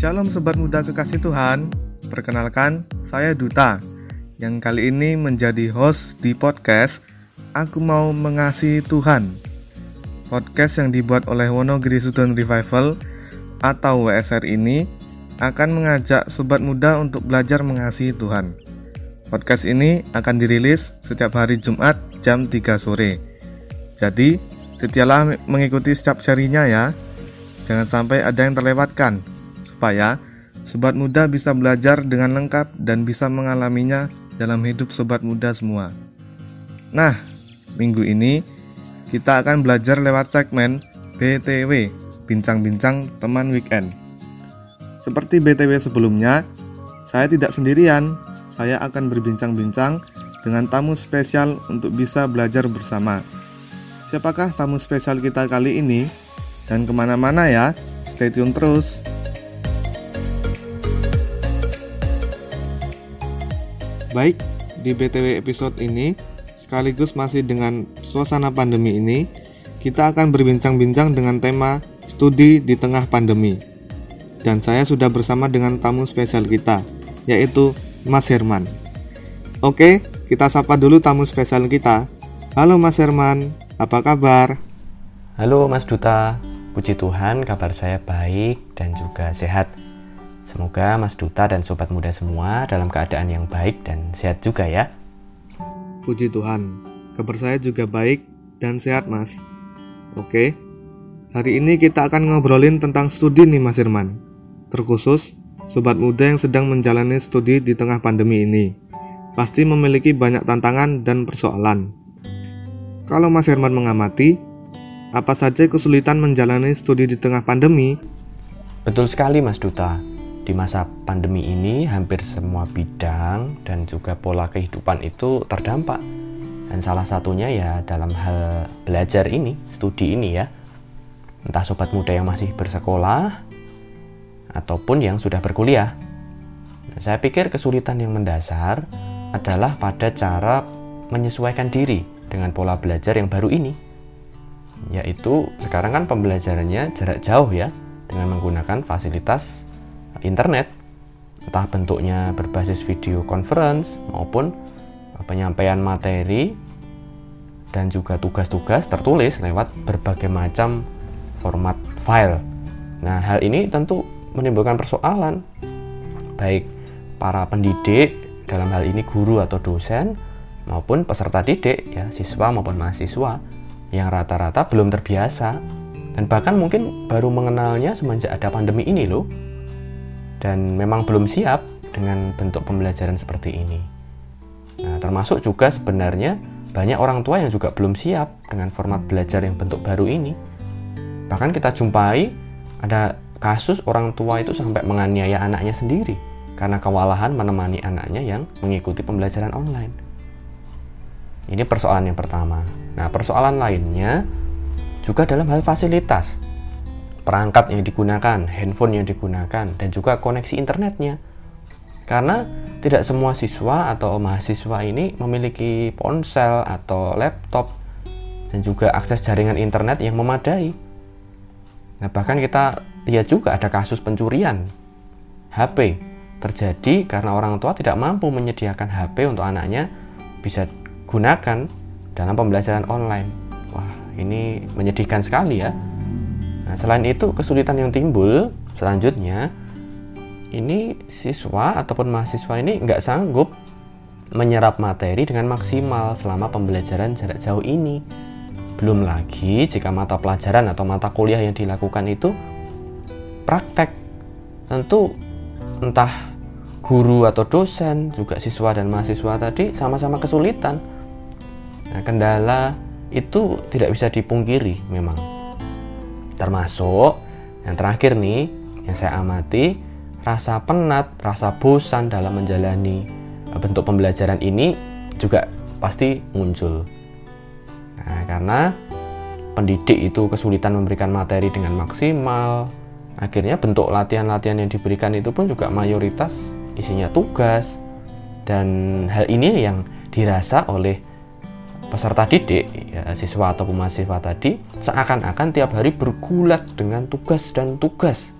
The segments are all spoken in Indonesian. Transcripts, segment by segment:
Shalom sobat muda kekasih Tuhan. Perkenalkan, saya Duta yang kali ini menjadi host di podcast Aku Mau Mengasihi Tuhan. Podcast yang dibuat oleh Wonogiri Revival atau WSR ini akan mengajak sobat muda untuk belajar mengasihi Tuhan. Podcast ini akan dirilis setiap hari Jumat jam 3 sore. Jadi, setialah mengikuti setiap serinya ya. Jangan sampai ada yang terlewatkan supaya sobat muda bisa belajar dengan lengkap dan bisa mengalaminya dalam hidup sobat muda semua. Nah, minggu ini kita akan belajar lewat segmen BTW, bincang-bincang teman weekend. Seperti BTW sebelumnya, saya tidak sendirian. Saya akan berbincang-bincang dengan tamu spesial untuk bisa belajar bersama. Siapakah tamu spesial kita kali ini? Dan ke mana-mana ya, stay tune terus. Baik, di BTW episode ini, sekaligus masih dengan suasana pandemi ini, kita akan berbincang-bincang dengan tema studi di tengah pandemi. Dan saya sudah bersama dengan tamu spesial kita, yaitu Mas Herman. Oke, kita sapa dulu tamu spesial kita. Halo Mas Herman, apa kabar? Halo Mas Duta, puji Tuhan kabar saya baik dan juga sehat. Semoga Mas Duta dan sobat muda semua dalam keadaan yang baik dan sehat juga ya. Puji Tuhan, kabar saya juga baik dan sehat Mas. Oke, hari ini kita akan ngobrolin tentang studi nih Mas Irman. Terkhusus, sobat muda yang sedang menjalani studi di tengah pandemi ini. Pasti memiliki banyak tantangan dan persoalan. Kalau Mas Herman mengamati, apa saja kesulitan menjalani studi di tengah pandemi? Betul sekali Mas Duta di masa pandemi ini hampir semua bidang dan juga pola kehidupan itu terdampak. Dan salah satunya ya dalam hal belajar ini, studi ini ya. Entah sobat muda yang masih bersekolah ataupun yang sudah berkuliah. Nah, saya pikir kesulitan yang mendasar adalah pada cara menyesuaikan diri dengan pola belajar yang baru ini. Yaitu sekarang kan pembelajarannya jarak jauh ya dengan menggunakan fasilitas internet, entah bentuknya berbasis video conference maupun penyampaian materi dan juga tugas-tugas tertulis lewat berbagai macam format file. Nah, hal ini tentu menimbulkan persoalan baik para pendidik dalam hal ini guru atau dosen maupun peserta didik ya siswa maupun mahasiswa yang rata-rata belum terbiasa dan bahkan mungkin baru mengenalnya semenjak ada pandemi ini loh dan memang belum siap dengan bentuk pembelajaran seperti ini. Nah, termasuk juga sebenarnya banyak orang tua yang juga belum siap dengan format belajar yang bentuk baru ini. Bahkan kita jumpai ada kasus orang tua itu sampai menganiaya anaknya sendiri karena kewalahan menemani anaknya yang mengikuti pembelajaran online. Ini persoalan yang pertama. Nah, persoalan lainnya juga dalam hal fasilitas perangkat yang digunakan, handphone yang digunakan, dan juga koneksi internetnya. Karena tidak semua siswa atau mahasiswa ini memiliki ponsel atau laptop dan juga akses jaringan internet yang memadai. Nah, bahkan kita lihat juga ada kasus pencurian HP terjadi karena orang tua tidak mampu menyediakan HP untuk anaknya bisa gunakan dalam pembelajaran online. Wah, ini menyedihkan sekali ya. Nah, selain itu, kesulitan yang timbul selanjutnya, ini siswa ataupun mahasiswa ini nggak sanggup menyerap materi dengan maksimal selama pembelajaran jarak jauh ini. Belum lagi jika mata pelajaran atau mata kuliah yang dilakukan itu praktek. Tentu entah guru atau dosen, juga siswa dan mahasiswa tadi sama-sama kesulitan. Nah, kendala itu tidak bisa dipungkiri memang. Termasuk yang terakhir nih, yang saya amati, rasa penat, rasa bosan dalam menjalani eh, bentuk pembelajaran ini juga pasti muncul. Nah, karena pendidik itu kesulitan memberikan materi dengan maksimal, akhirnya bentuk latihan-latihan yang diberikan itu pun juga mayoritas isinya tugas. Dan hal ini yang dirasa oleh peserta didik, ya, siswa ataupun mahasiswa tadi, seakan-akan tiap hari bergulat dengan tugas dan tugas.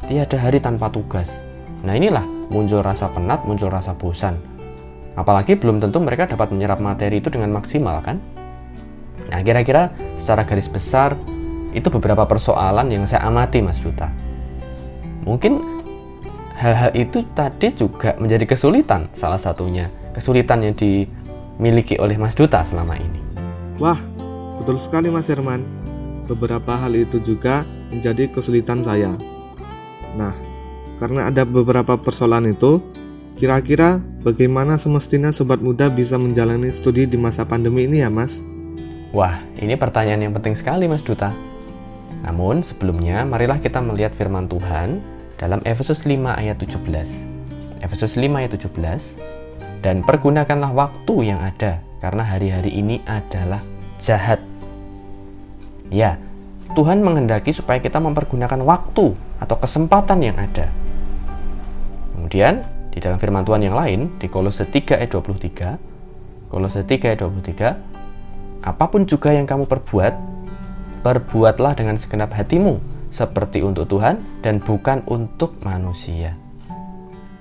tiada hari tanpa tugas. Nah inilah muncul rasa penat, muncul rasa bosan. Apalagi belum tentu mereka dapat menyerap materi itu dengan maksimal kan? Nah kira-kira secara garis besar itu beberapa persoalan yang saya amati Mas Duta. Mungkin hal-hal itu tadi juga menjadi kesulitan salah satunya. Kesulitan yang dimiliki oleh Mas Duta selama ini. Wah, betul sekali Mas Herman. Beberapa hal itu juga menjadi kesulitan saya. Nah, karena ada beberapa persoalan itu, kira-kira bagaimana semestinya sobat muda bisa menjalani studi di masa pandemi ini ya, Mas? Wah, ini pertanyaan yang penting sekali, Mas Duta. Namun, sebelumnya marilah kita melihat firman Tuhan dalam Efesus 5 ayat 17. Efesus 5 ayat 17, dan pergunakanlah waktu yang ada, karena hari-hari ini adalah jahat. Ya, Tuhan menghendaki supaya kita mempergunakan waktu atau kesempatan yang ada. Kemudian, di dalam firman Tuhan yang lain, di Kolose 3 ayat 23, Kolose 3 ayat 23, apa pun juga yang kamu perbuat, perbuatlah dengan segenap hatimu, seperti untuk Tuhan dan bukan untuk manusia.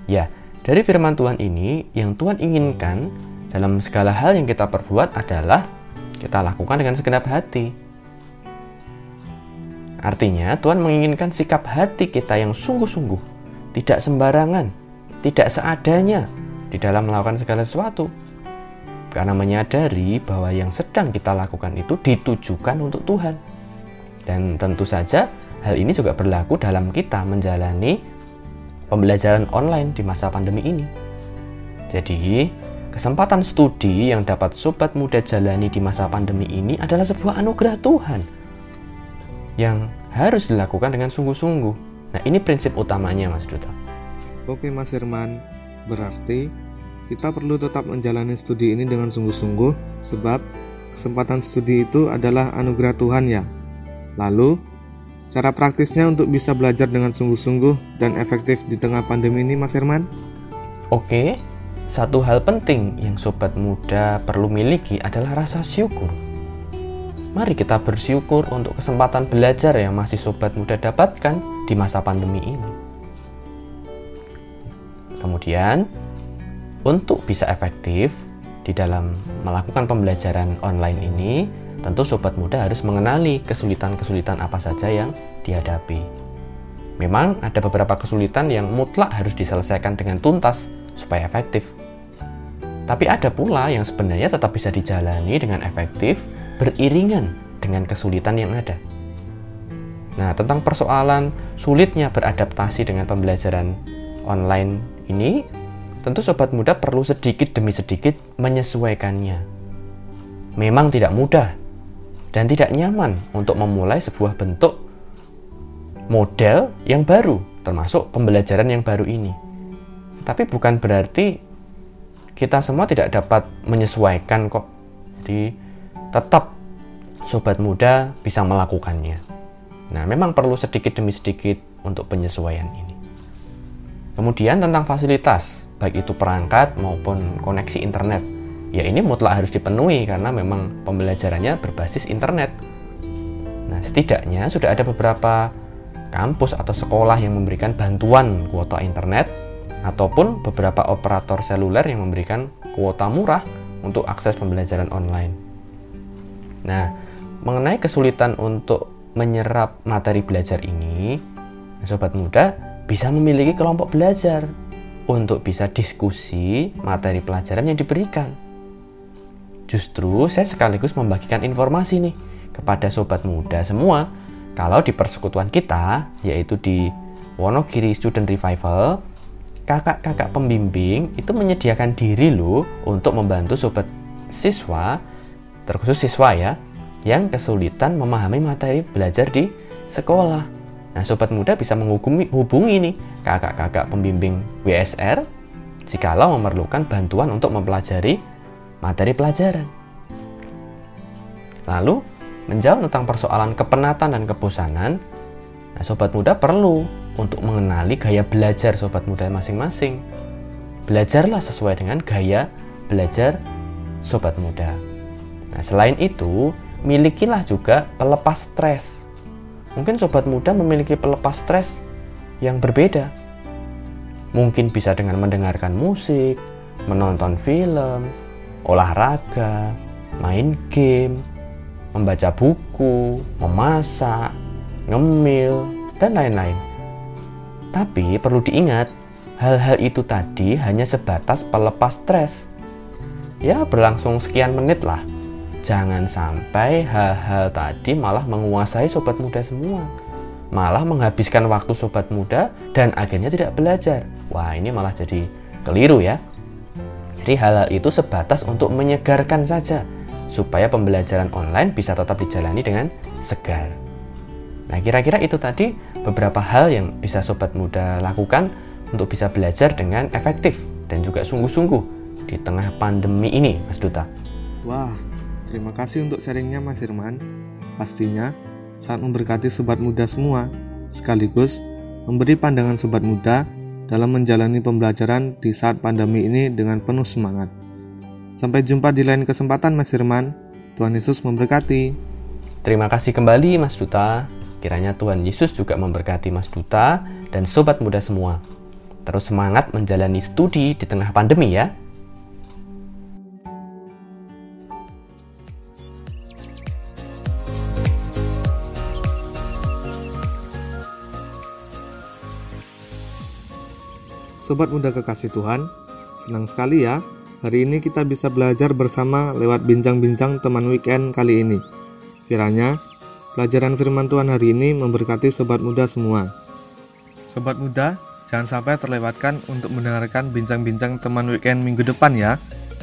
Ya, dari firman Tuhan ini, yang Tuhan inginkan dalam segala hal yang kita perbuat adalah kita lakukan dengan segenap hati. Artinya, Tuhan menginginkan sikap hati kita yang sungguh-sungguh, tidak sembarangan, tidak seadanya di dalam melakukan segala sesuatu. Karena menyadari bahwa yang sedang kita lakukan itu ditujukan untuk Tuhan. Dan tentu saja hal ini juga berlaku dalam kita menjalani pembelajaran online di masa pandemi ini. Jadi, kesempatan studi yang dapat sobat muda jalani di masa pandemi ini adalah sebuah anugerah Tuhan yang harus dilakukan dengan sungguh-sungguh. Nah, ini prinsip utamanya, Mas Duta. Oke, Mas Herman. Berarti kita perlu tetap menjalani studi ini dengan sungguh-sungguh sebab kesempatan studi itu adalah anugerah Tuhan ya. Lalu, cara praktisnya untuk bisa belajar dengan sungguh-sungguh dan efektif di tengah pandemi ini Mas Herman? Oke, satu hal penting yang sobat muda perlu miliki adalah rasa syukur. Mari kita bersyukur untuk kesempatan belajar yang masih sobat muda dapatkan di masa pandemi ini. Kemudian, untuk bisa efektif di dalam melakukan pembelajaran online ini, tentu sobat muda harus mengenali kesulitan-kesulitan apa saja yang dihadapi. Memang ada beberapa kesulitan yang mutlak harus diselesaikan dengan tuntas supaya efektif. Tapi ada pula yang sebenarnya tetap bisa dijalani dengan efektif beriringan dengan kesulitan yang ada. Nah, tentang persoalan sulitnya beradaptasi dengan pembelajaran online ini, tentu sobat muda perlu sedikit demi sedikit menyesuaikannya. Memang tidak mudah dan tidak nyaman untuk memulai sebuah bentuk model yang baru, termasuk pembelajaran yang baru ini. Tapi bukan berarti kita semua tidak dapat menyesuaikan kok. Jadi tetap sobat muda bisa melakukannya. Nah, memang perlu sedikit demi sedikit untuk penyesuaian ini. Kemudian tentang fasilitas, baik itu perangkat maupun koneksi internet. Ya ini mutlak harus dipenuhi karena memang pembelajarannya berbasis internet. Nah, setidaknya sudah ada beberapa kampus atau sekolah yang memberikan bantuan kuota internet ataupun beberapa operator seluler yang memberikan kuota murah untuk akses pembelajaran online. Nah, mengenai kesulitan untuk menyerap materi belajar ini, sobat muda bisa memiliki kelompok belajar untuk bisa diskusi materi pelajaran yang diberikan. Justru saya sekaligus membagikan informasi nih kepada sobat muda semua kalau di persekutuan kita yaitu di Wonogiri Student Revival kakak-kakak pembimbing itu menyediakan diri loh untuk membantu sobat siswa terkhusus siswa ya, yang kesulitan memahami materi belajar di sekolah. Nah, sobat muda bisa menghubungi hubungi nih kakak-kakak pembimbing WSR jikalau memerlukan bantuan untuk mempelajari materi pelajaran. Lalu, menjawab tentang persoalan kepenatan dan kebosanan, nah, sobat muda perlu untuk mengenali gaya belajar sobat muda masing-masing. Belajarlah sesuai dengan gaya belajar sobat muda. Nah, selain itu, milikilah juga pelepas stres. Mungkin sobat muda memiliki pelepas stres yang berbeda. Mungkin bisa dengan mendengarkan musik, menonton film, olahraga, main game, membaca buku, memasak, ngemil, dan lain-lain. Tapi perlu diingat, hal-hal itu tadi hanya sebatas pelepas stres. Ya, berlangsung sekian menit lah. Jangan sampai hal-hal tadi malah menguasai sobat muda semua. Malah menghabiskan waktu sobat muda dan akhirnya tidak belajar. Wah, ini malah jadi keliru ya. Jadi hal-hal itu sebatas untuk menyegarkan saja supaya pembelajaran online bisa tetap dijalani dengan segar. Nah, kira-kira itu tadi beberapa hal yang bisa sobat muda lakukan untuk bisa belajar dengan efektif dan juga sungguh-sungguh di tengah pandemi ini, Mas Duta. Wah, terima kasih untuk sharingnya Mas Irman. Pastinya saat memberkati sobat muda semua, sekaligus memberi pandangan sobat muda dalam menjalani pembelajaran di saat pandemi ini dengan penuh semangat. Sampai jumpa di lain kesempatan Mas Firman. Tuhan Yesus memberkati. Terima kasih kembali Mas Duta. Kiranya Tuhan Yesus juga memberkati Mas Duta dan sobat muda semua. Terus semangat menjalani studi di tengah pandemi ya. Sobat muda kekasih Tuhan, senang sekali ya Hari ini kita bisa belajar bersama lewat bincang-bincang teman weekend kali ini. Kiranya pelajaran firman Tuhan hari ini memberkati sobat muda semua. Sobat muda, jangan sampai terlewatkan untuk mendengarkan bincang-bincang teman weekend minggu depan ya.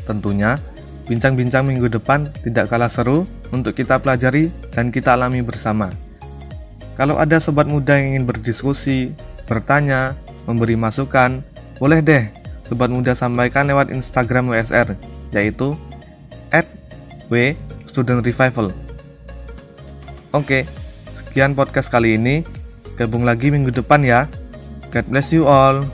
Tentunya, bincang-bincang minggu depan tidak kalah seru untuk kita pelajari dan kita alami bersama. Kalau ada sobat muda yang ingin berdiskusi, bertanya, memberi masukan, boleh deh Sobat Muda sampaikan lewat Instagram WSR, yaitu at W Student Revival. Oke, sekian podcast kali ini. Gabung lagi minggu depan ya. God bless you all.